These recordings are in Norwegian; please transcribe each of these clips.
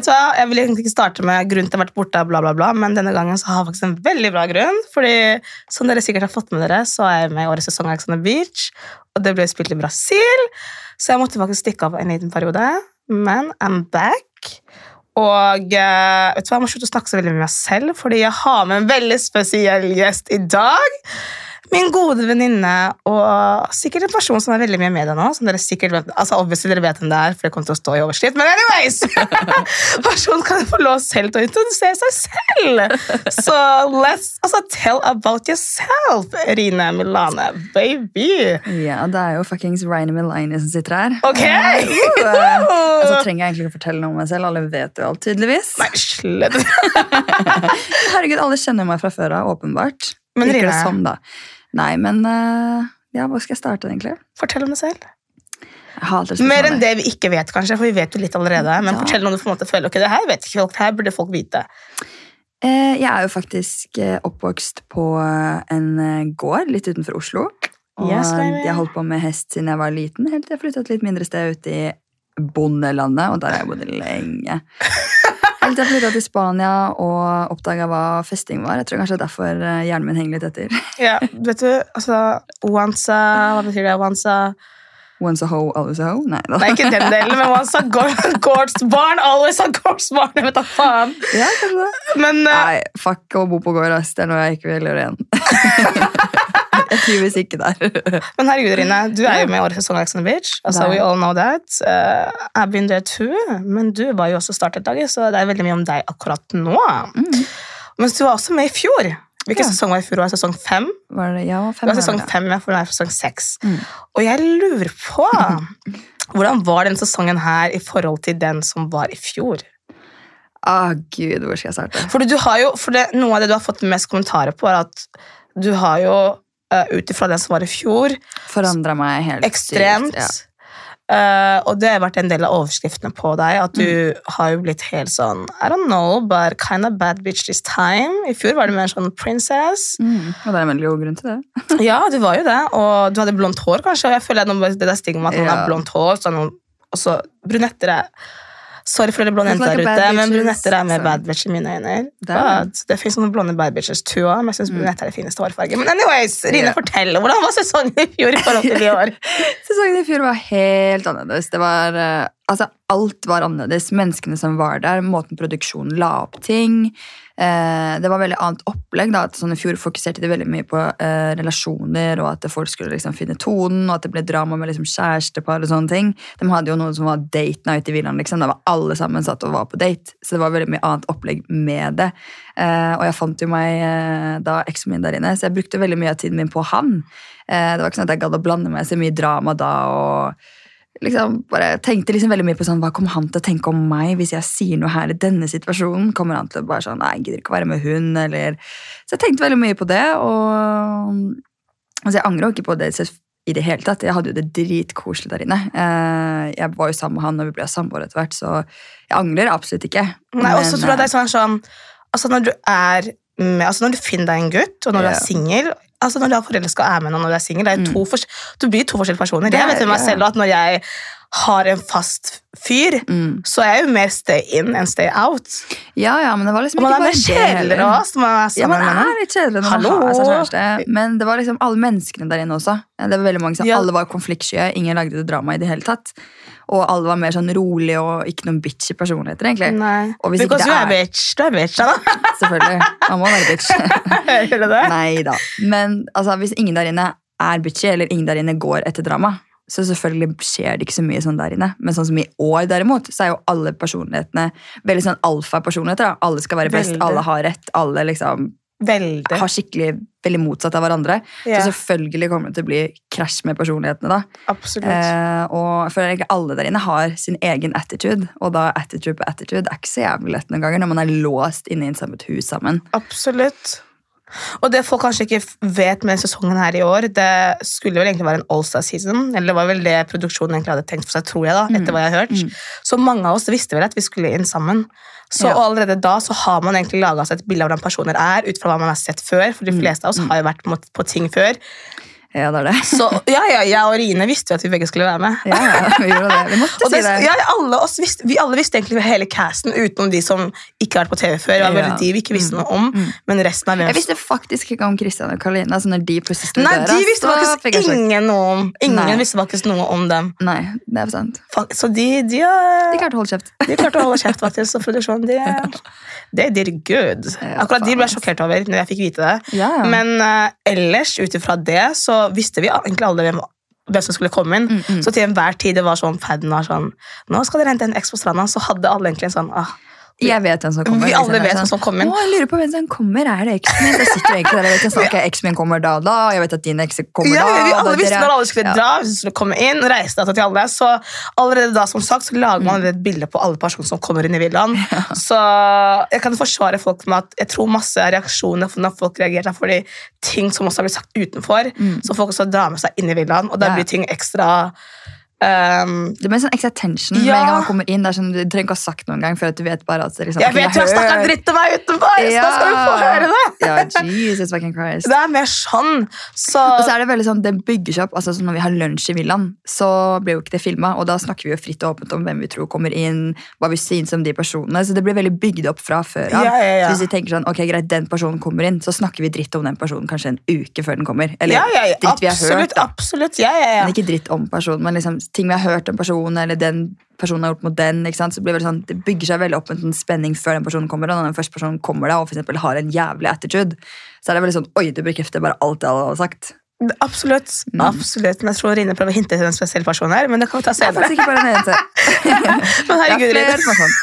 vet hva? Jeg vil egentlig ikke starte med grunnen til at jeg har vært borte, bla, bla, bla, men denne gangen så har jeg faktisk en veldig bra grunn. Fordi som dere sikkert har fått med dere, så er jeg med i årets sesong av Alexander Beach. Og det ble spilt i Brasil, så jeg måtte faktisk stikke av en liten periode. Men I'm back. Og eh, vet du hva, jeg må slutte å snakke så veldig med meg selv, fordi jeg har med en veldig spesiell gjest i dag. Min gode venninne og sikkert en person som er veldig mye i media nå. som dere sikkert vet, altså obviously dere vet hvem det er, for det kommer til å stå i overskrift. Men anyways! Personen kan få lov selv til å introdusere seg selv. Så let's altså, tell about yourself, Rine Milane, baby. Ja, det er jo fuckings Rine Milane som sitter her. Ok! Uh, uh, så trenger jeg egentlig ikke fortelle noe om meg selv. Alle vet jo alt, tydeligvis. Nei, slett. Herregud, alle kjenner meg fra før av, åpenbart. Men Rine, sånn, da. Nei, men uh, Ja, hvor skal jeg starte, egentlig? fortell om deg selv. Mer enn det vi ikke vet, kanskje, for vi vet jo litt allerede. Men Ja. fortell om du på en måte føler. Ok, det her vet ikke folk, det her burde folk vite. Eh, Jeg er jo faktisk eh, oppvokst på eh, en eh, gård litt utenfor Oslo. Og Yes, jeg holdt på med hest siden jeg var liten, helt til jeg flytta et litt mindre sted ute i bondelandet, og der har jeg bodd lenge. Helt til jeg flytta til Spania og oppdaga hva festing var. Jeg tror kanskje det er derfor eh, hjernen min henger litt etter. Ja, vet du, altså Once a, Hva betyr det? Once a Once a hoe, always a hoe? Nei da. Nei, ikke den delen, men once a gårdsbarn, always a gårdsbarn! Jeg vet da faen. Ja, kanskje det. Men uh, Nei, fuck å bo på gård, ass. Det er noe jeg ikke vil gjøre igjen. jeg trives ikke der. Men herregud, Rine, du er jo med i årets sesong Beach. Altså, we all know that. Uh, I've been there too. Men du var jo også startet-laget, så det er veldig mye om deg akkurat nå. Mm. Mens du var også med i fjor. Hvilken Ja. sesong var i fjor? Var det sesong fem? Var det, ja, Det var sesong fem, for det er sesong seks. Mm. Og jeg lurer på hvordan var den sesongen her i forhold til den som var i fjor? Ah, gud, hvor skal jeg starte? For du har jo, for det, Noe av det du har fått mest kommentarer på, er at du har jo, uh, ut ifra den som var i fjor, Forandra meg helt ekstremt Styrt, ja. uh, Og det har vært en del av overskriftene på deg, at du har jo blitt helt sånn I don't know, but kind of bad bitch this time. I fjor var du mer sånn princess. Mm, og det er en veldig god grunn til det. Ja, du var jo det, og du hadde blondt hår, kanskje. Og jeg føler at det der stigmaet at noen Ja. har blondt hår, Sånn, og så brunetter er Sorry for alle blonde jenter like der ute, men brunetter er mer bad bitch i mine øyne. Det But det finnes noen blonde bad bitches too, men jeg syns brunetter er det fineste hårfarge. Men anyways, Rine, yeah. fortell. Hvordan var sesongen i fjor i forhold til i år? Sesongen i fjor var helt annerledes. Det var, eh, altså, alt var annerledes. Menneskene som var der, måten produksjonen la opp ting. Eh, det var veldig annet opplegg. da, at sånn I fjor fokuserte de veldig mye på eh, relasjoner, og at folk skulle liksom finne tonen, og at det ble drama med liksom kjærestepar og sånne ting. De hadde jo noe som var date night i villaen. liksom, Da var alle sammen satt og var på date. Så det var veldig mye annet opplegg med det. Eh, og jeg fant jo meg eh, da eksen min der inne, så jeg brukte veldig mye av tiden min på han. Eh, det var ikke sånn at jeg gadd å blande meg så mye drama da. og liksom bare tenkte liksom veldig mye på sånn, Hva kommer han til å tenke om meg hvis jeg sier noe her i denne situasjonen? Kommer han til å bare sånn, nei, jeg gidder ikke å være med hun, eller Så jeg tenkte veldig mye på det, og altså, jeg angrer jo ikke på det i det hele tatt. Jeg hadde jo det dritkoselig der inne. Eh, Jeg var jo sammen med han når vi ble samboere etter hvert, så jeg angrer absolutt ikke. Nei, og så tror jeg det er sånn, sånn altså Når du er med, altså når du finner deg en gutt, og når du Ja. er singel altså Når du er forelska og er med noen når du er singel, fors- du blir to forskjellige personer. Det Jeg vet med meg selv at når jeg har en fast fyr, mm. så er jeg jo mer stay in enn stay out. Ja, ja, men det var liksom Og man ikke bare kjedeligere også man er Ja, man med er litt kjedelig når Hallo? man har seg kjæreste. Men det var liksom alle menneskene der inne også. Det var veldig mange som, Ja. Alle var konfliktsky, ingen lagde det drama i det hele tatt. Og alle var mer sånn rolig og ikke noen bitchy personligheter, egentlig. Nei. Og hvis ikke det er er- bitch. Du er bitch, da. Selvfølgelig. Man må være bitch. Hører du det? Nei da. Men altså, hvis ingen der inne er bitchy, eller ingen der inne går etter drama, så selvfølgelig skjer det ikke så mye sånn der inne. Men sånn som i år, derimot, så er jo alle personlighetene veldig sånn alfa-personligheter. Alle skal være best, Veldig. alle har rett, alle liksom Veldig. har skikkelig veldig motsatt av hverandre. Yeah. Så selvfølgelig kommer det til å bli krasj med personlighetene. da. absolutt. Eh, og for egentlig alle der inne har sin egen attitude, og da attitude på attitude er ikke så jævlig lett noen ganger når man er låst inne i et samme hus sammen. Absolutt. Og det folk kanskje ikke vet med sesongen her i år, det skulle vel egentlig være en All-Star season. Eller det var vel det produksjonen egentlig hadde tenkt for seg, tror jeg, da, etter hva jeg har hørt. Mm. Så mange av oss visste vel at vi skulle inn sammen. Så Ja. allerede da så har man egentlig laga seg et bilde av hvordan personer er, ut fra hva man har sett før. For de Mm. fleste av oss har jo vært på, på ting før. Ja, det er det. Så ja, ja, jeg og Rine visste jo at vi begge skulle være med. Ja, ja, vi gjorde det. Vi måtte det, si det. ja, alle oss visste, vi alle visste egentlig hele casten, utenom de som ikke har vært på TV før. Det var bare de vi ikke visste noe om, Mm. men resten av Jeg visste faktisk ikke om Kristian og Karoline. Altså når de plutselig sto Nei, de visste faktisk ingen noe om Ingen Nei. visste faktisk noe om dem. Nei, det er sant. Så de, de, De klarte å holde kjeft. de klarte å holde kjeft, faktisk. Og produksjonen, de, de did good. Akkurat de ble jeg sjokkert over når jeg fikk vite det. Ja, ja. Men uh, ellers, ut ifra det, så visste vi egentlig hvem, hvem som skulle komme inn. Mm, mm. Så til enhver tid det var sånn faden var sånn Nå skal dere hente en X på stranda. Så hadde alle egentlig en sånn ah, Jeg vet hvem som kommer. Vi alle vet hvem som kommer. Å, jeg lurer på hvem som kommer. Er det eksen min? Jeg sitter egentlig der. Jeg vet ikke, sånn, eksen min kommer da og da. Jeg vet at din eks kommer Ja, da. vi alle visste når alle skulle dra, hvis skulle komme inn, reise data til alle. Så allerede da som sagt, så lager man et bilde på alle personer som kommer inn i villaen. Så jeg kan forsvare folk med at jeg tror masse reaksjoner når folk reagerer er fordi ting som også har blitt sagt utenfor, Mm. så folk også drar med seg inn i villaen, og da blir ting ekstra ehm, Det blir sånn extra tension med en gang man kommer inn. Det er sånn, du trenger ikke ha sagt noen gang, for at du vet bare at det liksom, Jeg vet du har snakka dritt om meg utenfor, så da skal du få høre det! Ja, Jesus fucking Christ. Det er mer sånn. Så, Og så er det veldig sånn, det bygger seg opp, altså så Når vi har lunsj i villaen, så blir jo ikke det filma. Og da snakker vi jo fritt og åpent om hvem vi tror kommer inn, hva vi syns om de personene. Så det blir veldig bygd opp fra før av. Ja, ja, ja. Hvis vi tenker sånn, ok greit, den personen kommer inn, så snakker vi dritt om den personen kanskje en uke før den kommer. Eller ja, ja, ja, dritt vi har absolutt, hørt. da. absolutt. Ja, ja, ja. Men ikke dritt om personen, men liksom ting vi har hørt om personen, eller den personen har gjort mot den. ikke sant? Så blir Det sånn, det bygger seg veldig opp en sånn spenning før den personen kommer. Og når den første personen kommer da, og for eksempel har en jævlig attitude, så er det veldig sånn Oi, du bekrefter bare alt jeg har sagt. Absolutt. Mm. absolutt. Men jeg tror Rine prøver å hinte til en spesiell person her, men det kan vi ta Det er senere. faktisk ikke bare eneste. Men Det er herregud, flere som er sånn.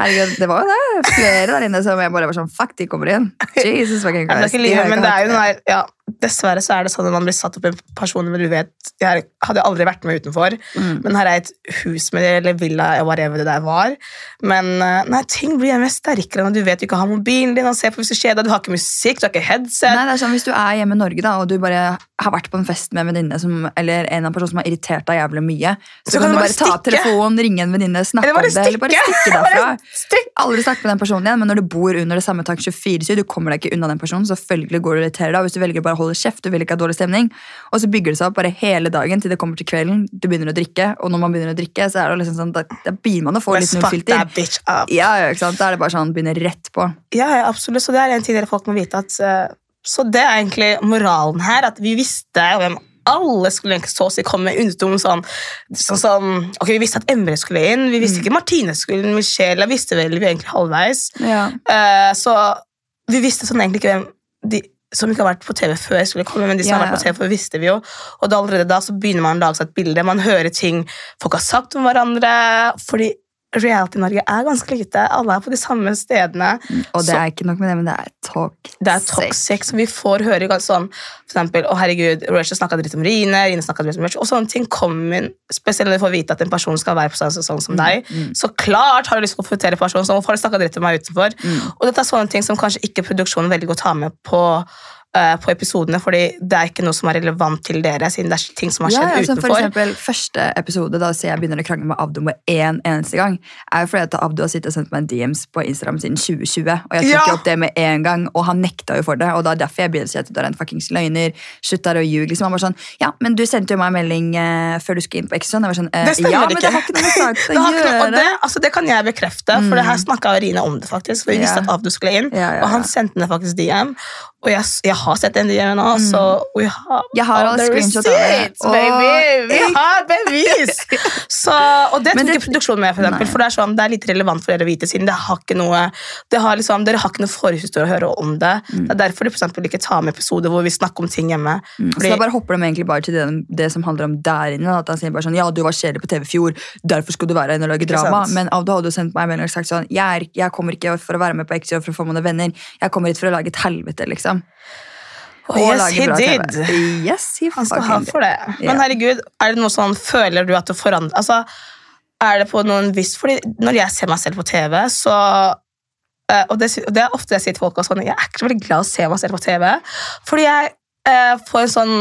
Herregud, det var jo det. Flere der inne som jeg bare var sånn Fuck, de kommer inn. Jesus fucking Ja, men det er Christ. De men det er jo noe den der, ja, Dessverre så er det sånn at man blir satt opp i personer men du vet Jeg hadde aldri vært med utenfor, Mm. men her er et hus med det, eller villa, whatever det der var. Men eh, nei, ting blir mer sterkere når du vet du ikke har mobilen din, og ser på hvis du skjeder, du har ikke musikk, du har ikke headset. Nei, det er sånn, Hvis du er hjemme i Norge da, og du bare har vært på en fest med en venninne som- eller en av personene som har irritert deg jævlig mye, så, kan, du bare ta telefonen, ringe en venninne, snakke om det, eller bare stikke derfra. Stikk. Aldri snakke med den personen igjen, men når du bor under det samme tak 24-7, du kommer deg ikke unna den personen, selvfølgelig går du og irriterer deg. og Hvis du velger bare å holde kjeft, du vil ikke ha dårlig stemning, og så bygger det seg opp bare hele dagen til det kommer til kvelden, du begynner å drikke, og når man begynner å drikke, så er det liksom sånn, da, da begynner man å få litt nullfilter. Ja, ja, ikke sant? Da er det bare sånn, begynner rett på. Ja, ja, absolutt. Så det er en ting dere folk må vite. At, eh, så det er egentlig moralen her. At vi visste hvem alle skulle egentlig så å si komme utenom sånn, sånn sånn, Ok, vi visste at Emre skulle inn. Vi visste Mm. ikke Martine skulle inn. Michelle visste vel vi egentlig halvveis. Ja. Uh, så vi visste sånn egentlig ikke hvem de som ikke har vært på TV før, skulle komme, men de som Ja, har vært på. TV før, visste vi jo. Og da allerede da så begynner man å lage seg et bilde. Man hører ting folk har sagt om hverandre. Fordi reality-Norge er ganske lite. Alle er på de samme stedene. Og det Så- er ikke nok med det, men det er toxic. Det er toxic, så vi får høre ganske sånn For eksempel, å herregud, Rachel snakka dritt om Rine, Rine snakket dritt om Rachel, og sånne ting kommer inn, spesielt når du får vite at en person skal være på samme sesong som deg. Mm. Så klart har du lyst til å konfrontere personen, så hvorfor har du snakket dritt om meg utenfor? Mm. Og dette er sånne ting som kanskje ikke produksjonen veldig å ta med på, på episodene, fordi det er ikke noe som er relevant til dere, siden det er ting som har Ja, skjedd ja, som for eksempel Første episode da jeg begynner å krangle med Abdo med én eneste gang, er jo fordi at Abdo har sittet og sendt meg en DMs på Instagram siden 2020. Og jeg tok Ja! opp det med en gang, og han nekta jo for det. Og da er derfor jeg begynner å si at du er en fuckings løgner. Slutt der å ljuge. Liksom. Han var sånn Ja, men du sendte jo meg en melding eh, før du skulle inn på Exxon. Jeg var sånn, eh, ja, ikke. men det har ikke noe med saken å gjøre. noe, og det, altså det kan jeg bekrefte, for det her snakka Rine om det. faktisk For Vi visste at Abdo skulle inn, Ja, ja, og han sendte henne faktisk DM. Og jeg, jeg har sett den DM nå, så we have Jeg har all receipts, baby! Vi har bevis! Så, og det tok det- ikke produksjonen med, for, eksempel, for det er sånn, det er litt relevant for dere å vite, siden det har ikke noe, det har liksom, dere har ikke noe forhistorie å høre om det. Mm. Det er derfor de for eksempel ikke tar med episoder hvor vi snakker om ting hjemme. Mm, så da bare hopper de egentlig bare til det, det som handler om der inne. At han sier bare sånn, ja, du var kjedelig på TV i fjor, derfor skulle du være inne og lage drama. sant? Men Avdo hadde jo sendt meg en melding og sagt sånn, jeg, er, jeg kommer ikke for å være med på Exio for å få meg noen venner. Jeg kommer hit for å lage et helvete, liksom. Oh, yes, lage he bra did. TV. Yes, he Han skal ha for det. Men herregud, er det noe sånn, føler du at du forandrer altså, Er det på noen viss Fordi når jeg ser meg selv på TV, så eh, Og det, og det er ofte jeg sier til folk også, sånn, jeg er ikke veldig glad å se meg selv på TV. Fordi jeg eh, får en sånn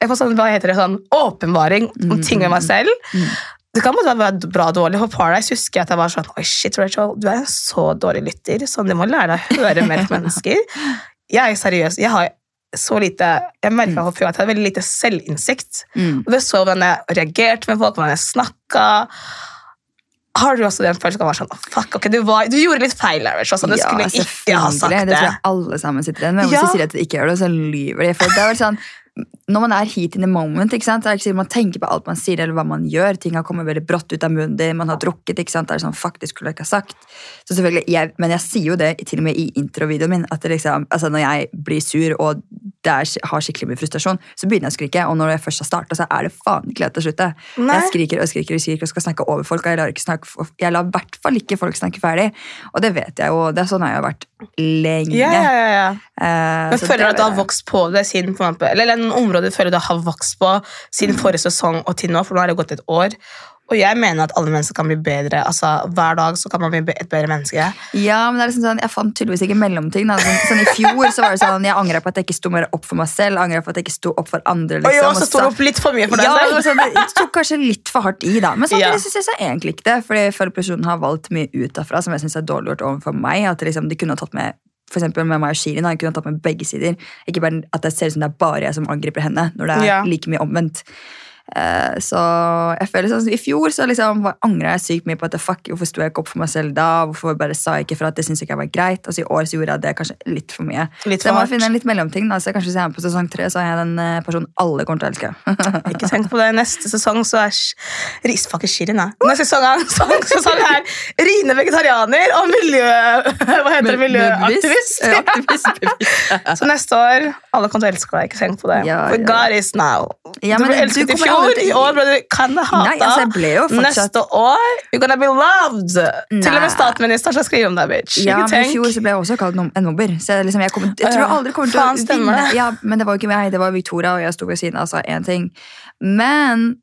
jeg får sånn, hva heter det, sånn åpenbaring om Mm, ting med meg selv. mm. Det kan måtte være bra og dårlig. For Paradise husker jeg at jeg var sånn Oi, shit, Rachel, du er en så dårlig lytter. Sånn, Du må lære deg å høre mer på mennesker. Jeg er seriøs. Jeg har så lite Jeg merka mm. at jeg hadde veldig lite selvinnsikt. Mm. Og det så hvordan jeg reagerte med folk, hvordan jeg snakka. Har du også den følelsen av sånn, fuck, ok, du, var, du, gjorde litt feil? Irish, du ja, skulle ikke ha sagt det. Det tror jeg alle sammen sitter igjen med. Hvis Ja. de sier at de ikke gjør det, så lyver de. For det er vel sånn, når man er heat in the moment, ikke sant? Det er ikke sikkert man tenker på alt man sier eller hva man gjør. Ting har kommet veldig brått ut av munnen din, man har drukket. ikke sant? Det er sånn, faktisk skulle jeg ikke ha sagt. Så selvfølgelig, jeg, Men jeg sier jo det til og med i introvideoen min. at det liksom, altså Når jeg blir sur og er, har skikkelig mye frustrasjon, så begynner jeg å skrike. Og når jeg først har starta, så er det faen ikke lett å slutte. Nei. Jeg skriker og skriker og skriker og skal snakke over folk. og Jeg lar, ikke snakke, jeg lar i hvert fall ikke folk snakke ferdig. Og det vet jeg jo. det er Sånn jeg har vært lenge. Ja, ja, ja. Eh, Men føler du at du har vokst på det siden på eller, Eller noen områder føler du har vokst på siden forrige sesong og til nå, for nå har det gått et år. Og jeg mener at alle mennesker kan bli bedre. altså Hver dag så kan man bli et bedre menneske. Ja, men det er liksom sånn, Jeg fant tydeligvis ikke mellomting. Da. Sånn, sånn I fjor så var det sånn, jeg angra på at jeg ikke sto mer opp for meg selv. Angra på at jeg ikke sto opp for andre. Liksom, og jeg også sto opp litt for mye for deg ja, selv. sånn, det tok kanskje litt for hardt i, da. Men samtidig Ja. synes jeg så egentlig ikke det. Fordi jeg føler personen har valgt mye ut derfra som jeg synes er dårlig gjort overfor meg. At liksom, de kunne ha tatt med for med meg og Shirin, da, Hun kunne tatt med begge sider. Ikke bare at det ser ut som det er bare jeg som angriper henne, når det er Ja. like mye omvendt. Eh, så jeg føler sånn, I fjor så liksom angra jeg sykt mye på at fuck, hvorfor sto jeg ikke opp for meg selv da? Hvorfor bare sa jeg ikke for at det syntes ikke jeg var greit? Altså i år så gjorde jeg det kanskje litt for mye. Litt så jeg må finne en litt mellomting. da, så kanskje Hvis jeg er på sesong tre, så er jeg den eh, personen alle kommer til å elske. Ikke tenk på det. Neste sesong så er Sh- Ris fuck Shirin, da. Neste sesong er, sesong, sesong er Rine vegetarianer og miljø... Hva heter det? Miljøaktivist. Så neste år alle kommer til å elske deg. Ikke tenk på det. Ja, ja. God is now. Ja, du ble elsket i fjor. Til- I år ble du kind of hata. Altså, Neste år you're gonna be loved. Til og med Nei. statsministeren skal skrive om deg, bitch. Ja, men I fjor ble jeg også kalt en mobber. Så liksom, jeg, kom, jeg tror jeg aldri kommer til Faen, å vinne. Ja, men det var ikke meg, det var Victoria, og jeg sto ved siden av og sa én ting. Men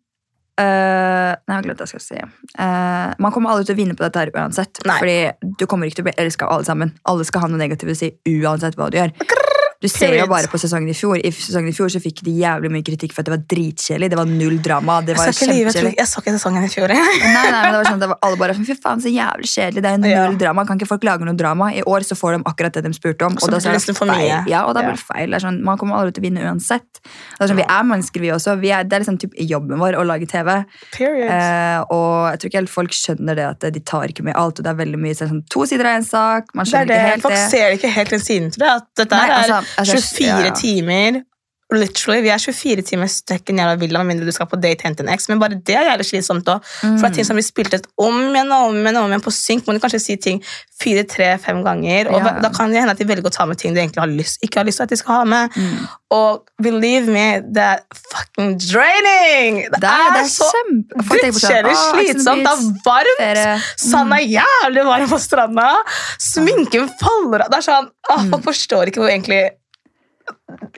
Uh, Nei, jeg har glemt hva jeg skal si. Uh, man kommer aldri til å vinne på dette her uansett. Nei. Fordi du kommer ikke til å bli elska av alle sammen. Alle skal ha noe negativt å si uansett hva du gjør. Du ser jo bare på sesongen i fjor. I sesongen i fjor så fikk de jævlig mye kritikk for at det var dritkjedelig. Det var null drama. Det Jeg var ikke jeg, kjempekjedelig. jeg så ikke sesongen i fjor. Nei, nei, men det var sånn, det var alle bare Fy faen, så jævlig kjedelig. Det er null Ja. drama. Kan ikke folk lage noe drama? I år så får de akkurat det de spurte om. Og da blir det det feil. Ja, og da blir det feil. Det er sånn, man kommer aldri til å vinne uansett. Det er sånn, vi er mennesker, vi også. Vi er, det er liksom typ jobben vår å lage TV. Period. Eh, og jeg tror ikke helt folk skjønner det at de tar ikke med alt. Og det er veldig mye så det sånn, to sider av en sak. Man er skjønner det. ikke helt Folk det. ser ikke helt den siden til det. At dette Nei, er altså, altså, 24 ja. timer Literally, Vi er 24 timer stuck i en jævla villa med mindre du skal på date hente en eks. Men bare det er jævlig slitsomt òg. For det er ting som blir spilt ut om igjen og om igjen, og om igjen på synk. Må du kanskje si ting fire, tre, fem ganger. Og Ja. da kan det hende at de velger å ta med ting de egentlig har lyst, ikke har lyst til at de skal ha med. Mm. Og believe me, det er fucking draining! Det, Det er, det er så sånn, gudskjellig «Å, slitsomt. Det er varmt. Mm. Sand er jævlig varm på stranda. Sminken faller av. Det er sånn, åh, Mm. Folk forstår ikke hvor egentlig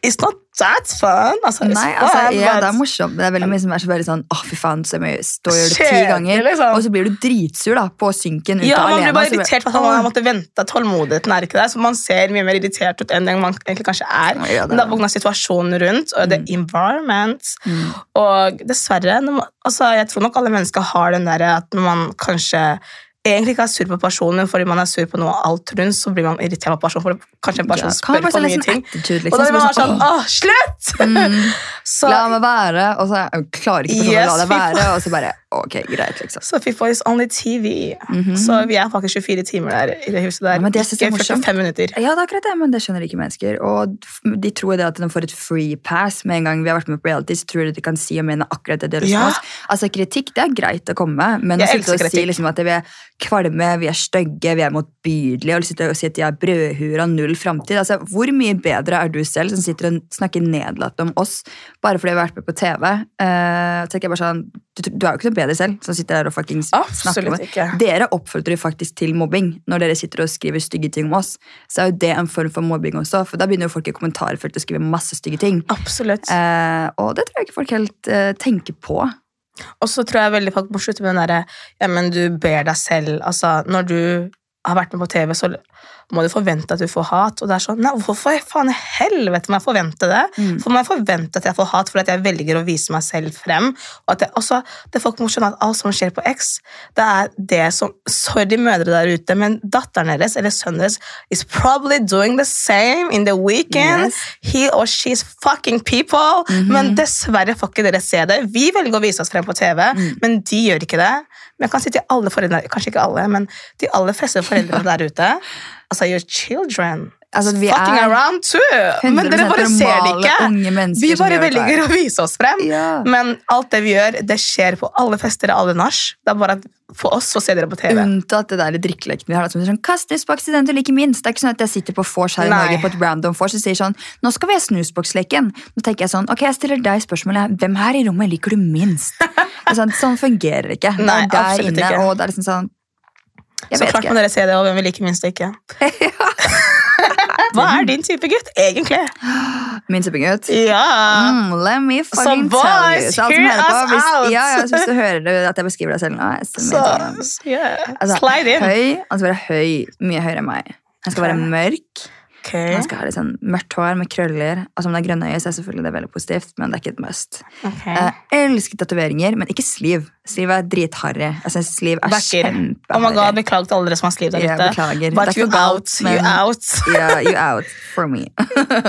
It's not that fun. Altså, Nei, altså, fun, ja, but- det er morsomt, det er veldig mye som er så veldig sånn Åh, fy faen, så mye stå og gjør det ti ganger. liksom. Og så blir du dritsur da, på synken ute ja, Man alene. blir bare irritert for at man måtte vente. Tålmodigheten er ikke der. Så man ser mye mer irritert ut enn det man egentlig kanskje er. Ja, det Men det er pga. situasjonen rundt og the environment. Mm. Og dessverre, man, altså, jeg tror nok alle mennesker har den der at når man kanskje egentlig ikke er sur på personen, fordi man er sur på noe alt rundt, så blir man irritert på personen, for kanskje en person Ja, spør på for mye ting. attitude, Og liksom. da blir man sånn, åh, slutt! Mm. Så, La meg være, og så jeg klarer ikke Yes, å la det være, og så bare Ok, greit, liksom. så FIFA is only TV. Mhm. Så vi er faktisk 24 timer der i det huset der. Ja, men det synes jeg ikke 45 minutter. Ja, det er akkurat det, men det skjønner ikke mennesker. Og de tror det at de får et free pass med en gang vi har vært med på reality. så tror de de kan si og mene akkurat det de har lyst til Ja. oss. Altså, Kritikk det er greit å komme med, men å Jeg sitte og elsker si kritikk. liksom, at vi er kvalme, vi er stygge, vi er motbydelige, og sitte og si at de er brødhuer og null framtid. Altså, hvor mye bedre er du selv som sitter og snakker nedlatende om oss bare fordi vi har vært med på TV? Uh, tenker jeg bare sånn, du, du er jo ikke noe bedre selv som sitter der og fuckings snakker om ikke. dere oppfordrer jo faktisk til mobbing når dere sitter og skriver stygge ting om oss. Så er jo det en form for mobbing også, for da begynner jo folk i kommentarfeltet å skrive masse stygge ting. Absolutt. Uh, og det tror jeg ikke folk helt uh, tenker på. Og så tror jeg veldig folk må slutte med den derre ja, men du ber deg selv. Altså, når du har vært med på TV, så må du forvente at du får hat. Og det er sånn, nei, hvorfor faen i helvete må jeg forvente det? Mm. For må jeg forvente at jeg får hat fordi at jeg velger å vise meg selv frem? Og at jeg, også, det folk må skjønne at alt som skjer på X, det er det som Sorry, mødre der ute, men datteren deres eller sønnen deres is probably doing the same in the weekend. Yes. He or she's fucking people. Men dessverre får ikke dere se det. Vi velger å vise oss frem på TV, men de gjør ikke det. Men jeg kan si til alle foreldre, kanskje ikke alle, men de aller fleste foreldrene der ute Altså, your children Altså, vi fucking er around too. Men dere bare ser det ikke. Vi bare velger å vise oss frem. Ja. Men alt det vi gjør, det skjer på alle fester, og alle nach. Det er bare at for oss så ser dere på TV. Unntatt det der drikkeleken vi har. Som er sånn, Kastes den du liker minst. Det er ikke sånn at jeg sitter på vors her i Nei. Norge på et random vors og sier sånn Nå skal vi ha snusboksleken. Nå tenker jeg sånn, ok, jeg stiller deg spørsmålet. Hvem her i rommet liker du minst? Er sånn, fungerer det ikke. Det Nei, er der absolutt inne, ikke. og det er liksom sånn Jeg Så klart klart må dere se det, og hvem vi liker minst ikke. Hva er din type gutt, egentlig? Min type gutt? Ja. Mm, let me fucking boys, tell you. Så alt som hear hører på, us hvis, out. ja, ja, så hvis du hører det, at jeg beskriver deg selv nå jeg Så, yeah. Altså, Slide in. Høy, han skal være høy, mye høyere enn meg. Han skal være mørk. Ok. Man skal ha litt sånn mørkt hår med krøller. Altså Om det er grønne øyne, så er selvfølgelig det veldig positivt, men det er ikke et must. Okay. Jeg elsker tatoveringer, men ikke sliv. Sliv er dritharry. Jeg synes sliv er kjempeharry. Oh my god, Beklager til alle dere som har sliv der ute. beklager. But you out. Men, You out yeah, you out for me.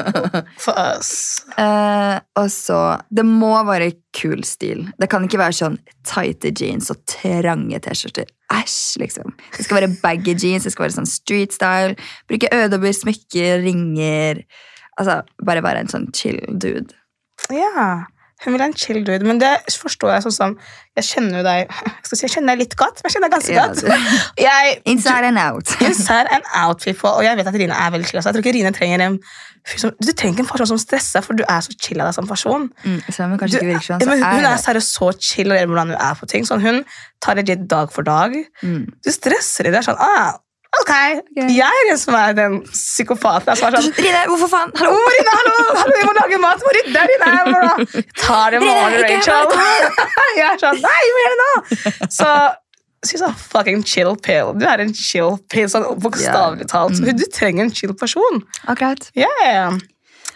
for us. Uh, og så Det må være kul stil. Det kan ikke være sånn tighte jeans og trange T-skjorter. Æsj, liksom. Det skal være baggy jeans, det skal være sånn street style. Bruke øredobber, smykker, ringer. Altså, Bare være en sånn chill dude. Ja, hun vil ha en chill dude, men det forstår jeg sånn som Jeg kjenner jo deg si, jeg kjenner deg litt godt, men jeg kjenner deg ganske godt. du- Jeg, Inside and out. Inside and out, people. Og jeg vet at Rine er veldig chill. Altså. jeg tror ikke Rine trenger en Du trenger ikke en person som stresser, for du er så chill av deg som person. Mm, selv om Du, sånn, så men hun er er seriøst så chill og hvordan hun er på ting. Sånn, hun tar legit dag for dag. mm. Du stresser i det. Sånn, ah, ok, jeg er den som er den psykopaten. Som er sånn, Rine, hvorfor faen? Hallo! Å, Rine, hallo, hallo, vi må lage mat! Hvor rydder jeg, Rine? Ta det med Rine, Rachel. Jeg er sånn, nei, vi må gjøre det nå! Så She's a fucking chill pill. Du er en chill pill, sånn bokstavelig talt. Mm. Du trenger en chill person. Akkurat. Yeah.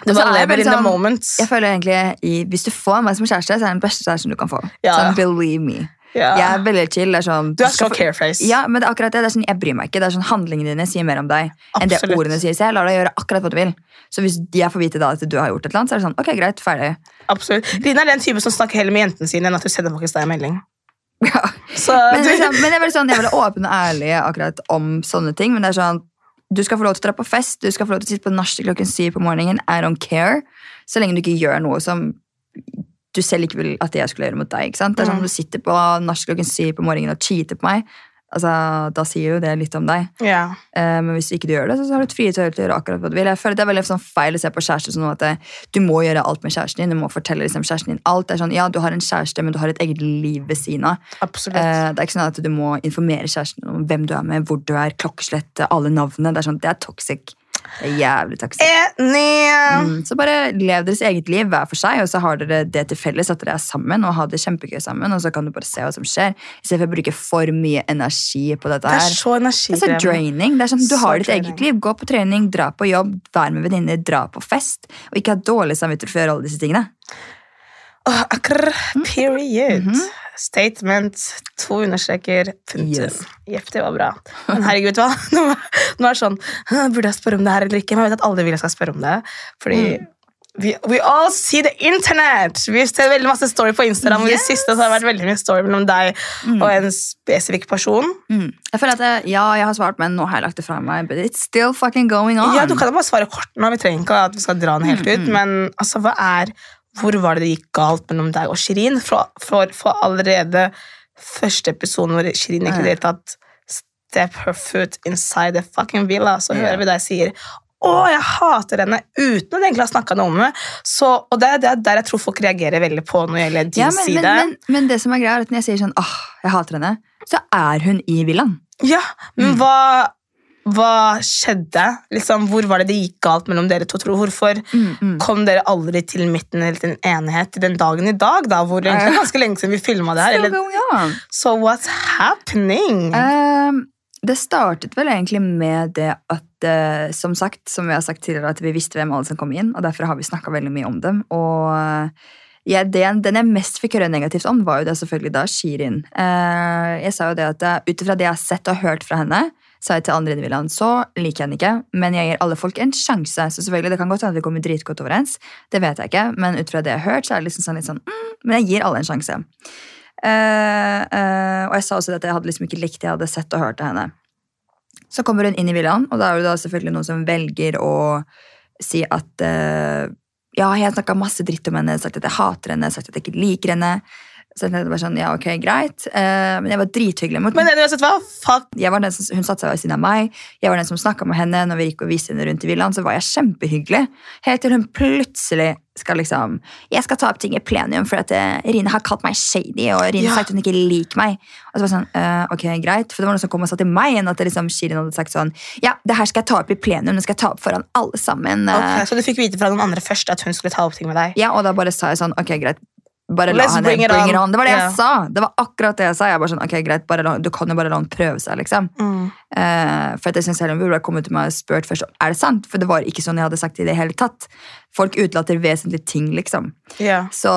Du jeg lever in the sånn- moment. Jeg føler egentlig, Hvis du får meg som kjæreste, så er det den beste kjæresten du kan få. Ja. Sånn, believe me. Ja. Jeg er veldig chill. Er sånn, Du er så careface. Ja, men det er akkurat det. det er sånn, Jeg bryr meg ikke. Det er sånn, Handlingene dine sier mer om deg enn det ordene sier. Så jeg lar deg gjøre akkurat hva du vil. Så hvis jeg får vite da at du har gjort et eller annet, så er det sånn, ok, greit, ferdig. Absolutt. Rina er den type som snakker heller med jentene sine enn at du sender faktisk deg en melding. Ja. Så Men, liksom, men jeg, er veldig sånn, jeg er veldig åpen og ærlig akkurat om sånne ting. Men det er sånn, du skal få lov til å dra på fest, du skal få lov til å sitte på nachspiel klokken syv på morgenen. I don't care. Så lenge du ikke gjør noe som du selv ikke vil at jeg skulle gjøre mot deg. ikke sant? Det er sånn, Mm. Du sitter på nach klokken syv på morgenen og cheater på meg, altså, da sier jo det litt om deg. ja. Eh, men hvis du ikke gjør det, så har du et frihet til å gjøre akkurat hva du vil. Jeg føler Det er veldig sånn feil å se på kjæreste som sånn at det, du må gjøre alt med kjæresten din. Du må fortelle liksom kjæresten din alt. Det er sånn, ja, Du har en kjæreste, men du har et eget liv ved siden av. Absolutt. Eh, det er ikke sånn at du må informere kjæresten om hvem du er med, hvor du er, klokkeslett, alle navnene. Det er sånn, det er toxic. Det er jævlig toxic. Mm, så bare lev deres eget liv hver for seg, og så har dere det til felles at dere er sammen og har det kjempegøy sammen, og så kan du bare se hva som skjer, istedenfor å bruke for mye energi på dette Det er her. så Det er så draining. Det er sånn, du Så har ditt draining. eget liv. Gå på trening, dra på jobb, vær med venninner, dra på fest. Og ikke ha dårlig samvittighet for å gjøre alle disse tingene. Oh, akkurat. Mm. Period. Statement. To understreker. Punktum. Yes. Jepp, det var bra. Men herregud, hva? Nå, nå er det sånn Burde jeg spørre om det her eller ikke? Men jeg vet at alle vil jeg skal spørre om det. Fordi Mm. we, we all see the internet! Vi ser veldig masse story på Instagram, og i det siste så har det vært veldig mye story mellom deg Mm. og en spesifikk person. Mm. Jeg føler at jeg, Ja, jeg har svart, men nå har jeg lagt det fra meg. But it's still fucking going on. Ja, Du kan da bare svare kort nå. Vi trenger ikke at vi skal dra den helt ut. Mm, mm. Men altså, hva er Hvor var det det gikk galt mellom deg og Shirin? For, for, for allerede første episoden hvor Shirin ikke i det hele tatt step her foot inside the fucking villa, så hører vi deg sier å, jeg hater henne, uten at egentlig har snakka noe om det. Så, og det er det er der jeg tror folk reagerer veldig på når det gjelder din Ja, men, side. men, men, men det som er greia, er at når jeg sier sånn åh, jeg hater henne, så er hun i villaen. Ja, men Mm. hva, hva skjedde? Liksom, hvor var det det gikk galt mellom dere to? Tror? Hvorfor Mm, mm. kom dere aldri til midten eller til en enighet til den dagen i dag? da, hvor det er ganske lenge siden vi filma det her. Eller, so what's happening? Um, Det startet vel egentlig med det at eh, som sagt, som vi har sagt tidligere, at vi visste hvem alle som kom inn, og derfor har vi snakka veldig mye om dem. Og eh, ja, den, den jeg mest fikk høre negativt om, var jo det selvfølgelig da Shirin. Eh, jeg sa jo det at eh, ut ifra det jeg har sett og hørt fra henne, sa jeg til andre individuene, så liker jeg henne ikke, men jeg gir alle folk en sjanse. Så selvfølgelig, det kan godt hende vi kommer dritgodt overens, det vet jeg ikke, men ut fra det jeg har hørt, så er det liksom sånn litt sånn mm, Men jeg gir alle en sjanse. Uh, uh, og jeg sa også at jeg hadde liksom ikke likt det jeg hadde sett og hørt av henne. Så kommer hun inn i villaen, og da er det da selvfølgelig noen som velger å si at uh, ja, jeg har snakka masse dritt om henne, sagt at jeg hater henne, sagt at jeg ikke liker henne. Så jeg var sånn, ja, ok, greit. Uh, men jeg var drithyggelig mot Men uansett hva, fuck. jeg var den som, Hun satte seg ved siden av meg. Jeg var den som snakka med henne når vi gikk og viste henne rundt i villaen. Så var jeg kjempehyggelig. Helt til hun plutselig skal liksom Jeg skal ta opp ting i plenum for at eh, Rine har kalt meg shady, og Rine Ja. sagt hun ikke liker meg. Og så var jeg sånn, uh, ok, greit. For det var noen som kom og sa til meg igjen at det liksom, Shirin hadde sagt sånn Ja, det her skal jeg ta opp i plenum. Det skal jeg ta opp foran alle sammen. Ok, så du fikk vite fra noen andre først at hun skulle ta opp ting med deg? ja, og da bare sa jeg sånn, ok, greit. Bare la Let's henne bring it bring it on. on. Det var det yeah. jeg sa. Det var akkurat det jeg sa. Jeg bare sånn, ok, greit, la, Du kan jo bare la henne prøve seg, liksom. Mm. Uh, for jeg synes Helen burde kommet til meg og spurt først er det sant. For det var ikke sånn jeg hadde sagt det i det hele tatt. Folk utelater vesentlige ting, liksom. Yeah. Så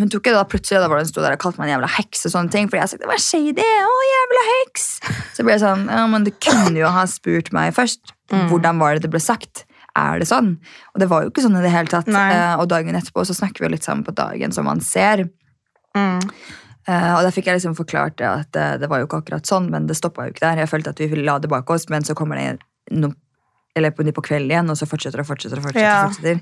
hun tok det da plutselig da var det hun sto der og kalte meg en jævla heks og sånne ting. Fordi jeg sa det var shady. Å, jævla heks. Så ble jeg sånn, ja, men du kunne jo ha spurt meg først. Mm. Hvordan var det det ble sagt? Er det sånn? Og det var jo ikke sånn i det hele tatt. Eh, og dagen etterpå så snakker vi litt sammen på dagen, som man ser. Mm. Uh, og da fikk jeg liksom forklart det at uh, det var jo ikke akkurat sånn, men det stoppa jo ikke der. Jeg følte at vi la det bak oss, men så kommer det noen eller på, på kvelden igjen, og så fortsetter og fortsetter. og fortsetter, Ja. fortsetter.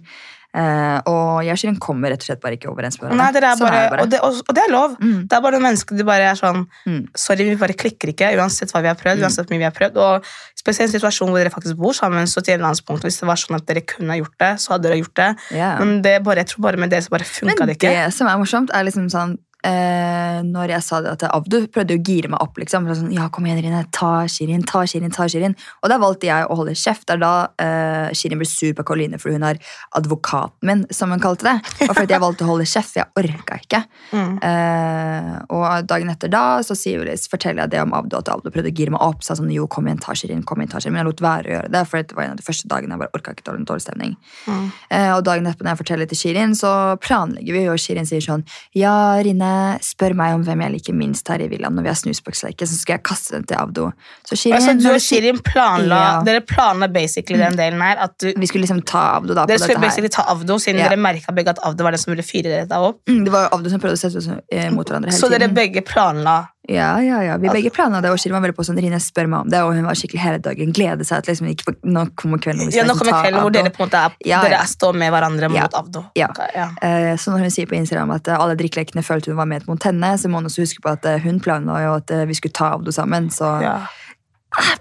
Eh, og jeg kommer rett og slett bare ikke overens med hverandre. Nei, det er bare, er bare. Og, det, og, og det er lov. Mm. Det er bare noen mennesker du bare er sånn Mm. Sorry, vi bare klikker ikke, uansett hva vi har prøvd. Mm. uansett hvor mye vi har prøvd, og Spesielt i en situasjon hvor dere faktisk bor sammen. så til en eller annen punkt, Hvis det var sånn at dere kunne gjort det, så hadde dere gjort det. Yeah. Men det bare, jeg tror bare med det så bare funka det det som er morsomt, er liksom sånn eh, Når jeg sa det til Avdu prøvde å gire meg opp, liksom. Sånn, ja, kom igjen, Rine, ta Shirin, ta Shirin, ta Shirin. Og da valgte jeg å holde kjeft. Det er da eh, Shirin ble sur på Karoline fordi hun har advokaten min, som hun kalte det. Og fordi jeg valgte å holde kjeft, for jeg orka ikke. Mm. Eh, og dagen etter da så forteller jeg det om Avdu, at Avdu prøvde å gire meg opp. Sa sånn, jo, kom igjen, ta Shirin, kom igjen, ta Shirin. Men jeg lot være å gjøre det, for det var en av de første dagene jeg bare orka ikke dårlig, dårlig stemning. Mm. Eh, og dagen etterpå når jeg forteller til Shirin, så planlegger vi, og Shirin sier sånn Ja, Rine, spør meg om hvem jeg liker minst her i villaen når vi har snusboksleike, så skal jeg kaste den til Abdo. Så Shirin, Altså, du og Shirin planla Ja. Dere planla basically den delen her. At du, Vi skulle liksom ta Abdo da dere skulle basically ta Avdo, siden Ja. dere merka begge at Avdo var den som ville fyre dere opp. Mm, det var Avdo som prøvde å sette oss eh, mot hverandre hele Så dere begge planla Ja, ja, ja. Vi begge planla det, og Shirin var veldig på sånn Rine, spør meg om det, og hun var skikkelig hele dagen. Glede seg til liksom, ikke nå kommer kvelden hvor Ja, nå liksom kommer kvelden hvor dere på en måte er, Ja, ja. står med hverandre mot Avdo. Ja. Ja. Uh, Så når hun sier på Instagram at uh, alle drikkelekene følte hun var med mot henne, så må hun også huske på at uh, hun planla jo at vi skulle ta Avdo sammen. Så ah,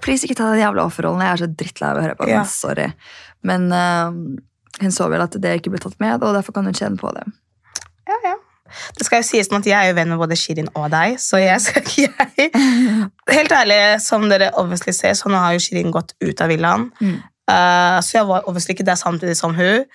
please, ikke ta den jævla offerrollen. Jeg er så drittlei av å høre på den. Sorry. Men hun så vel at det ikke ble tatt med, og derfor kan hun kjenne på det. Det skal jo sies at Jeg er jo venn med både Shirin og deg, så jeg skal ikke jeg Helt ærlig, som dere obviously ser, så nå har jo Shirin gått ut av villaen. Mm. Uh, så jeg var obviously ikke der samtidig som hun.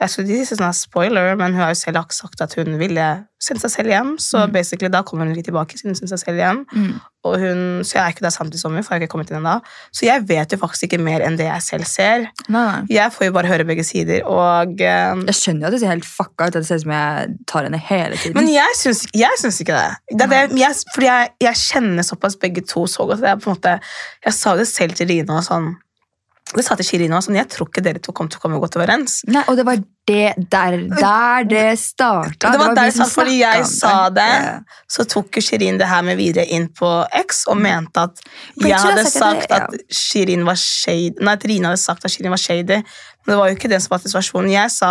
Jeg skulle ikke si sånn spoiler, men hun har jo selv sagt at hun ville sende seg selv hjem. Så Mm. basically da kommer hun litt tilbake siden hun sendte seg selv hjem. Mm. Og hun, så jeg er ikke der samtidig som hun, for jeg har ikke kommet inn ennå. Så jeg vet jo faktisk ikke mer enn det jeg selv ser. Nei. Jeg får jo bare høre begge sider, og uh, Jeg skjønner jo at det ser helt fucka ut. Det ser ut som jeg tar henne hele tiden. Men jeg syns, jeg syns ikke det. det, det jeg, fordi jeg, jeg kjenner såpass begge to så godt. Jeg, måte, jeg sa det selv til Rine og sånn Det sa til Shirin også, sånn, Jeg tror ikke dere to kom til å komme godt overens. Nei, og det var det der, der det starta. Det var der vi jeg sa, fordi jeg sa det, så tok Shirin det her med videre inn på X og mente at jeg hadde sagt at Shirin var shady Nei, at Rina hadde sagt at Shirin var shady. Men det var jo ikke det som var situasjonen. Jeg sa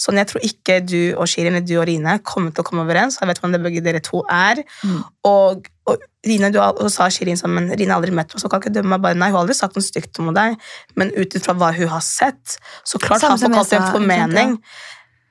sånn, jeg tror ikke du og Shirin eller du og Rine kommer til å komme overens. Jeg vet hvordan det begge dere to er. Mm. Og, og Rine, du og sa Shirin sånn, men Rine har aldri møtt meg, så kan ikke dømme meg bare. Nei, hun har aldri sagt noe stygt om deg, men ut ifra hva hun har sett, så klart har hun kalt det en formening.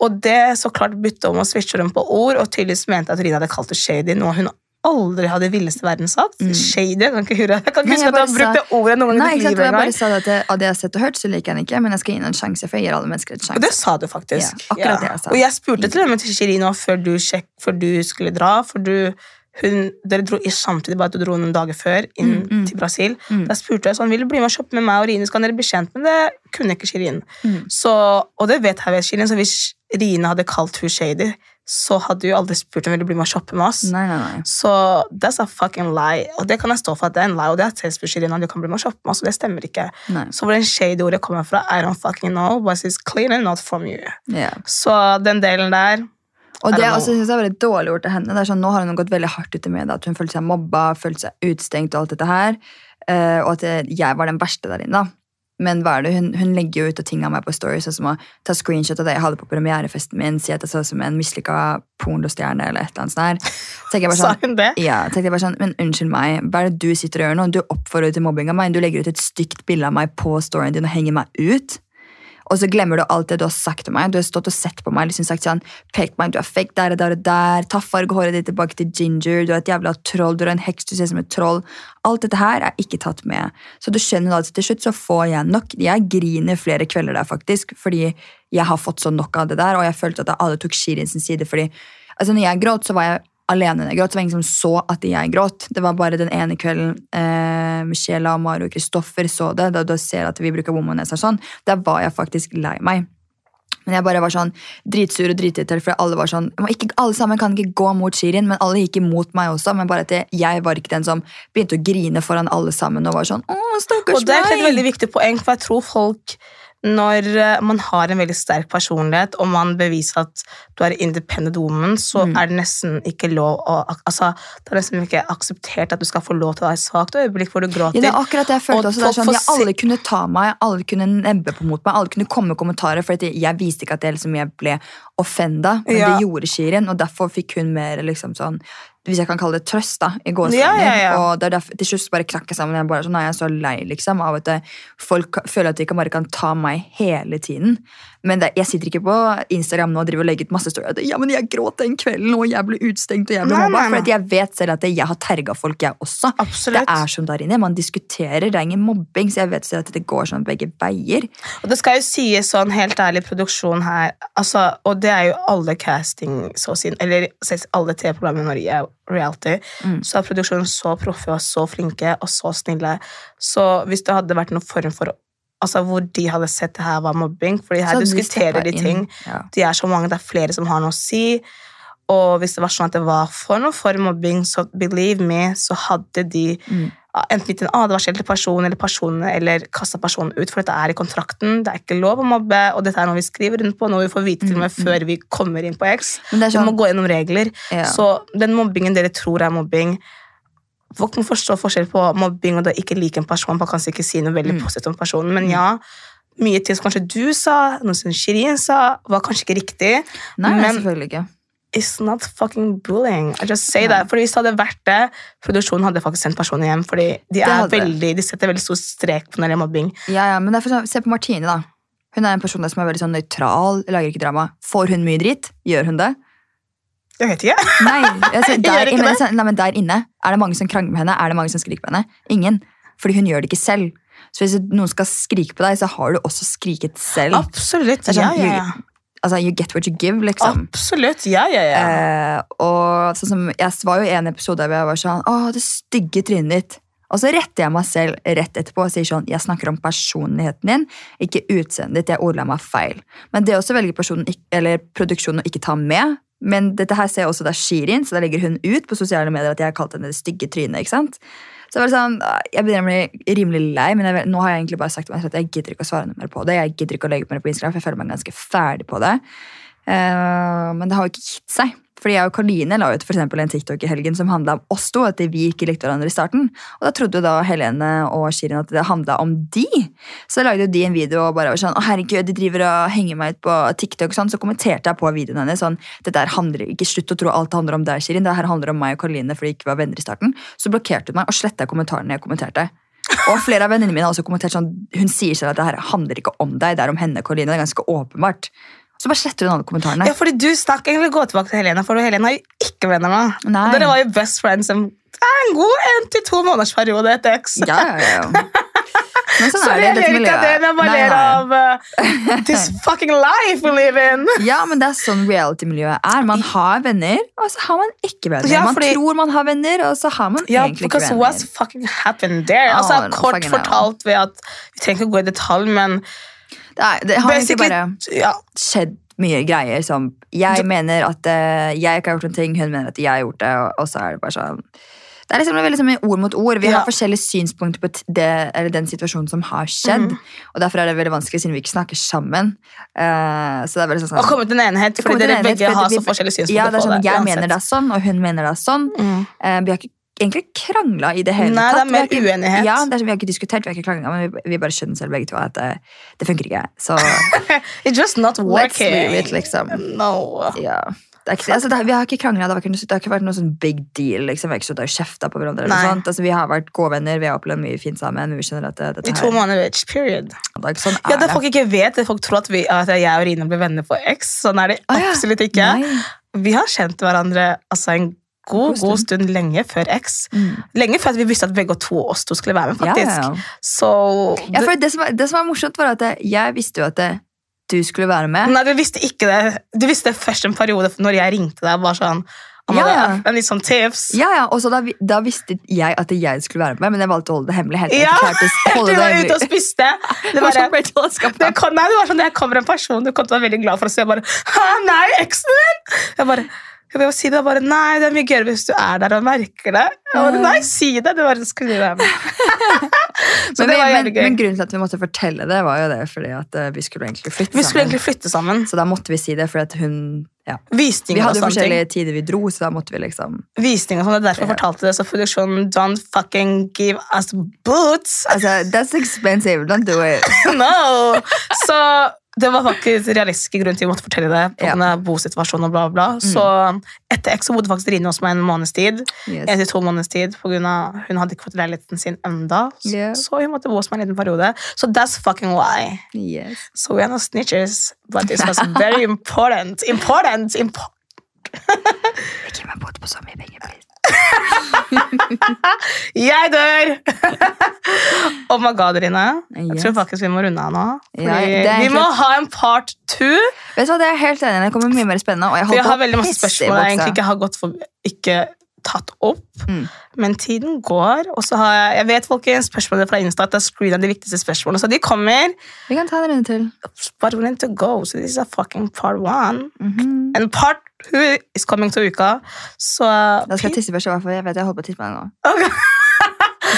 Og det så klart bytte om og switche rundt på ord, og tydeligvis mente at Rine hadde kalt det shady, noe hun aldri hadde i villeste verden sagt. Mm. Shady, jeg kan ikke høre. Jeg kan ikke huske at du har brukt det ordet noen gang Nei, i ditt liv Jeg bare sa det at det- av det jeg har sett og hørt, så liker jeg den ikke, men jeg skal gi den en sjanse, for jeg gir alle mennesker en Og det sa du faktisk. Ja, akkurat det jeg sa. Og jeg spurte til og med til Shirin nå før du, sjekk, før du skulle dra, for du hun, Dere dro i samtidig, bare at du dro noen dager før inn Mm, mm. til Brasil. Mm. Da spurte jeg sånn, vil du bli med og shoppe med meg og Rine, så kan dere bli kjent, men det kunne ikke Shirin. Mm. Så, og det vet jeg ved Shirin, så hvis Rine hadde kalt hun shady, så hadde du aldri spurt om hun ville bli med og shoppe med oss. Nei, nei, nei. Så that's a fucking lie. Og det kan jeg stå for at det er en lie, og det har jeg innan du kan bli med og shoppe med oss, og det stemmer ikke. nei. Så hvor den shady ordet kommer fra, I don't fucking know, but it's clearly not from you. Yeah. Så den delen der Og det også synes jeg er veldig dårlig gjort av henne. Det er sånn, nå har hun gått veldig hardt ut i media at hun følte seg mobba, følte seg utstengt og alt dette her. eh, og at jeg var den verste der inne. Men hva er det? Hun, hun legger jo ut ting av meg på stories, sånn som å ta screenshot av det jeg hadde på premierefesten min, si at jeg så ut som en mislykka pornostjerne eller et eller annet sånt. der. Sa sånn, hun det. ja, tenkte jeg bare sånn, men unnskyld meg, hva er det du sitter og gjør nå? Du oppfordrer til mobbing av meg, du legger ut et stygt bilde av meg på storyen din og henger meg ut. Og så glemmer du alt det du har sagt til meg. Du har stått og sett på meg, liksom sagt sånn, pekt meg, du er fake der og der og der, ta fargehåret ditt tilbake til ginger, du er et jævla troll, du er en heks, du ser ut som et troll. Alt dette her er ikke tatt med. Så du skjønner at til slutt så får jeg nok. Jeg griner flere kvelder der faktisk, fordi jeg har fått så nok av det der, og jeg følte at alle tok Shirin sin side, fordi altså når jeg gråt, så var jeg alene når jeg gråt. Det var ingen som så at jeg gråt. Det var bare den ene kvelden eh, Michelle, Mario og Kristoffer så det. Da du ser at vi bruker womanizer sånn. Der var jeg faktisk lei meg. Men jeg bare var sånn dritsur og dritirritert, for alle var sånn ikke, Alle sammen kan ikke gå mot Shirin, men alle gikk imot meg også. Men bare at jeg, jeg var ikke den som begynte å grine foran alle sammen og var sånn Å, stakkars meg! Og det er et veldig viktig poeng, for jeg tror folk når eh, man har en veldig sterk personlighet, og man beviser at du er independent woman, så Mm. er det nesten ikke lov å altså, Det er nesten ikke akseptert at du skal få lov til å ha et svakt øyeblikk hvor du Ja, gråter. det er akkurat det jeg følte Og også. Sånn, jeg, alle kunne ta meg, alle kunne nebbe på mot meg, alle kunne komme med kommentarer, for jeg, jeg viste ikke at jeg, liksom, jeg ble offenda, men Ja. det gjorde Shirin, og derfor fikk hun mer liksom sånn hvis jeg kan kalle det trøst, da, i gåsehudene. Ja, ja, ja. Og det er derfor, til slutt bare krakker sammen. Jeg bare sånn, jeg er så lei liksom, av at folk føler at de ikke bare kan ta meg hele tiden. Men det, jeg sitter ikke på Instagram nå og driver og legger ut masse stories. Ja, men jeg gråt den kvelden, og jeg ble utstengt, og jeg ble mobba. For jeg vet selv at jeg har terga folk, jeg også. Absolutt. Det er som der inne. Man diskuterer, det er ingen mobbing, så jeg vet selv at det går sånn begge veier. Og det skal jo sies sånn helt ærlig, produksjon her altså, Og det er jo alle casting, så å si, eller alle TV-programmer i Norge, reality, Mm. så er produksjonen så proffe og så flinke og så snille. Så hvis det hadde vært noen form for Altså hvor de hadde sett det her var mobbing, fordi her diskuterer de ting. Ja. De er så mange, det er flere som har noe å si. Og hvis det var sånn at det var for noe for mobbing, så believe me, så hadde de Mm. enten gitt en advarsel til personen eller personene, eller kasta personen ut, for dette er i kontrakten. Det er ikke lov å mobbe, og dette er noe vi skriver rundt på, noe vi får vite til og med Mm, mm. før vi kommer inn på X. Sånn, det Vi må gå gjennom regler. ja. Så den mobbingen dere tror er mobbing Folk må forstå forskjell på mobbing og det å ikke like en person. Man kan kanskje ikke si noe veldig Mm. positivt om personen, men ja, mye ting som kanskje du sa, noe som Shirin sa, var kanskje ikke riktig. Nei, men- selvfølgelig ikke. It's not fucking bullying. I just say Nei. that. Fordi Hvis det hadde vært det, produksjonen hadde faktisk sendt personen hjem. Fordi de, veldig, de setter veldig stor strek på når det er mobbing. Ja, ja, men det er for sånn, Se på Martine, da. Hun er en person som er veldig sånn nøytral, lager ikke drama. Får hun mye dritt? Gjør hun det? Jeg vet ikke. Nei, altså, der, ikke men, nei, men der inne er det mange som krangler med henne. Er det mange som skriker på henne? Ingen. Fordi hun gjør det ikke selv. Så hvis noen skal skrike på deg, så har du også skriket selv. Absolutt. sånn, Ja, ja, ja. Altså, you get what you give, liksom. Absolutt. Ja, ja, ja. Eh, og sånn som, Jeg var jo i en episode hvor jeg var sånn Å, det stygge trynet ditt. Og så retter jeg meg selv rett etterpå og sier sånn Jeg snakker om personligheten din, ikke utseendet ditt. Jeg ordla meg feil. Men det personen, eller produksjonen å ikke ta med. Men dette her ser jeg også da Shirin, så da legger hun ut på sosiale medier at jeg har kalt henne det stygge trynet. ikke sant? Så jeg, sånn, jeg begynner å bli rimelig lei, men jeg, nå har jeg egentlig bare sagt at jeg gidder ikke å svare noe mer på det. Jeg gidder ikke å legge ut mer på Instagram, for jeg føler meg ganske ferdig på det. Uh, men det har jo ikke gitt seg. Fordi jeg og Karoline la ut for en TikTok i helgen som handla om oss to. At vi ikke likte hverandre i starten. Og da trodde jo da Helene og Shirin at det handla om de. Så jeg lagde jo de en video og bare var sånn Å herregud, de driver og henger meg ut på TikTok. og Sånn. Så kommenterte jeg på videoen hennes sånn Dette her handler ikke Slutt å tro alt handler om deg, Shirin. Det her handler om meg og Karoline fordi vi ikke var venner i starten. Så blokkerte hun meg og sletta kommentarene jeg kommenterte. Og flere av vennene mine har også kommentert sånn Hun sier selv at det her handler ikke om deg, det er om henne, Karoline. Det er ganske åpenbart. Så bare sletter hun alle kommentarene. Ja, fordi du snakk egentlig gå tilbake til Helena, for Helena er jo ikke venner med Nei. Dere var jo best friends en, en god en til to måneders periode etter øks. Ja, ja, ja. Men sånn Sorry, er det jeg ler ikke av det, men jeg bare ler av uh, this fucking life we live in. Ja, men det er sånn reality-miljøet er. Man har venner, og så har man ikke venner. Ja, man tror man har venner, og så har man Ja, egentlig ikke because venner. what's fucking happened there? Oh, altså, kort fortalt ved at Vi trenger ikke å gå i detalj, men Det, er, det har egentlig bare ja, skjedd mye greier som Jeg mener at uh, jeg ikke har gjort noen ting, hun mener at jeg har gjort det, og, og så er det bare sånn det er liksom veldig som ord mot ord. Vi Ja. har forskjellige synspunkter på det, eller den situasjonen som har skjedd. Mhm. Og Derfor er det veldig vanskelig, siden vi ikke snakker sammen. Uh, så det er veldig sånn, Å komme til en enighet, fordi dere en begge har så forskjellige synspunkter ja, det er på sånn, det. Jeg mener det er sånn, og hun mener det er sånn. Mm. Uh, vi har ikke egentlig krangla i det hele Nei, det er mer uenighet. Ja, det er, Vi har ikke diskutert, vi har ikke krangla, men vi, vi bare skjønner selv begge to at det, det funker ikke. Så It's just not let's working. leave it, liksom. No. Ja. Det ikke, altså, det, vi har ikke krangla, det, det har ikke vært noe sånn big deal. Liksom. Vi har ikke stått og kjefta på hverandre. Eller noe sånt. Altså, vi har vært gode venner, vi har opplevd mye fint sammen. men Vi skjønner at det, dette I to måneder, each Period. det sånn Ja, det folk ikke vet, folk tror at, vi, at jeg og Rina ble venner på X. Sånn er det absolutt ikke. Nei. Vi har kjent hverandre altså, en god, God stund lenge før X. Mm. Lenge før vi visste at begge to oss to skulle være med, faktisk. ja, ja. Så Ja, for det, som var, det som var morsomt, var at jeg visste jo at du skulle være med. Nei, du visste ikke det. Du visste det først en periode når jeg ringte deg. Bare sånn, Ja, ja. en litt sånn tips. Ja, ja, og så da, da visste jeg at jeg skulle være med, men jeg valgte å holde det hemmelig. Helt, Ja, Du var ute og spiste. Det Det var sånn det, kom, nei, det var sånn, Jeg kommer en person du kom til å være veldig glad for å se. Jeg bare, Hæ, nei, eksen din! Jeg bare, jeg vil si det, og bare, nei, det er mye gøyere hvis du er der og merker det. Jeg bare, nei, si det. Det var skulle du være med. Men, det var men, gøy. men grunnen til at vi måtte fortelle det, var jo det fordi at eh, vi skulle egentlig flytte Vi skulle sammen. egentlig flytte sammen. Så da måtte vi si det, fordi at hun ja. Vi Visninger og hadde jo ting. forskjellige tider vi dro, så da måtte vi liksom Visning og sånn, det er derfor jeg Ja. fortalte det. Så produksjonen, don't fucking give us boots. Altså, that's expensive, don't do it. no! Så det var faktisk realistiske grunn til vi måtte fortelle det. På Ja. bosituasjonen og bla, bla. Mm. Så etter så bodde faktisk Rine hos meg en måneds tid. Yes. En til to måneders tid, på grunn av Hun hadde ikke fått leiligheten sin enda Så, Yeah. så hun måtte bo hos meg en liten periode. Så that's fucking why. Yes. So we are not snitches, but this was very important. Important! impo Ikke meg båt på så mye penger, please. Jeg dør! oh my god, Rine. Jeg tror faktisk vi må runde av nå. Ja, vi må ha en part two. Vet du hva, Det er helt enig. Det kommer mye mer spennende. Og jeg, har veldig masse spørsmål jeg egentlig ikke har gått for ikke tatt opp. Mm. Men tiden går, og så har jeg Jeg vet folkens, spørsmålene fra Insta at jeg screener de viktigste spørsmålene, så de kommer. Vi kan ta en runde til. But we need to go, so this is a fucking part one. Mhm. And part two is coming to uka. Så Da skal jeg tisse først, i hvert fall. Jeg vet jeg holder på å tisse på deg nå. Ok.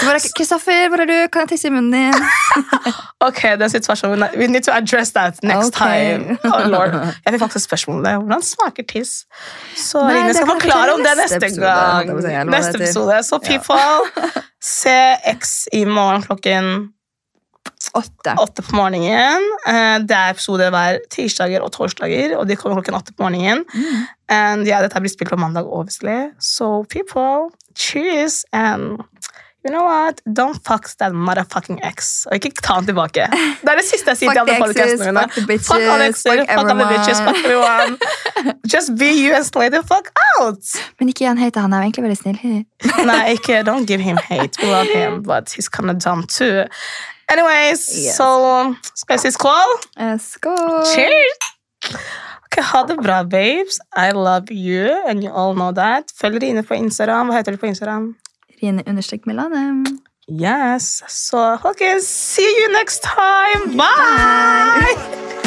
Bare, Kristoffer, hvor er du? Kan jeg tisse i munnen din? Ok, den situasjonen We need to address that next okay. time. Oh, Lord. Jeg fikk faktisk det. Hvordan smaker tiss? Så Nei, Line skal forklare om det neste neste gang. episode, Neste episode. Så Ja. people, se X i morgen klokken Åtte. åtte på morgenen. Eh, Det er episoder hver tirsdager og torsdager, og de kommer klokken åtte på morgenen. Mm. And ja, dette blir spilt på mandag, obviously. So people, cheers, and you know what? Don't fuck that motherfucking ex. Og ikke ta den tilbake. Det er det siste jeg sier til alle folk exes, podcastene mine. fuck the bitches, Fuck alle exer, fuck fuck alle bitches, fuck everyone. Just be you and slay the fuck out. Men ikke igjen hate, han er jo egentlig veldig snill. Nei, ikke, don't give him hate. We love him, but he's kind of dumb too. Anyways, Yes. så skal jeg si skål? Skål! Cheers! Ok, Ha det bra, babes. I love you, and you all know that. Følg Rine på Instagram. Hva heter du på Instagram? Rine understrek Milane. Yes. Så folkens, see you next time. Bye! Moderne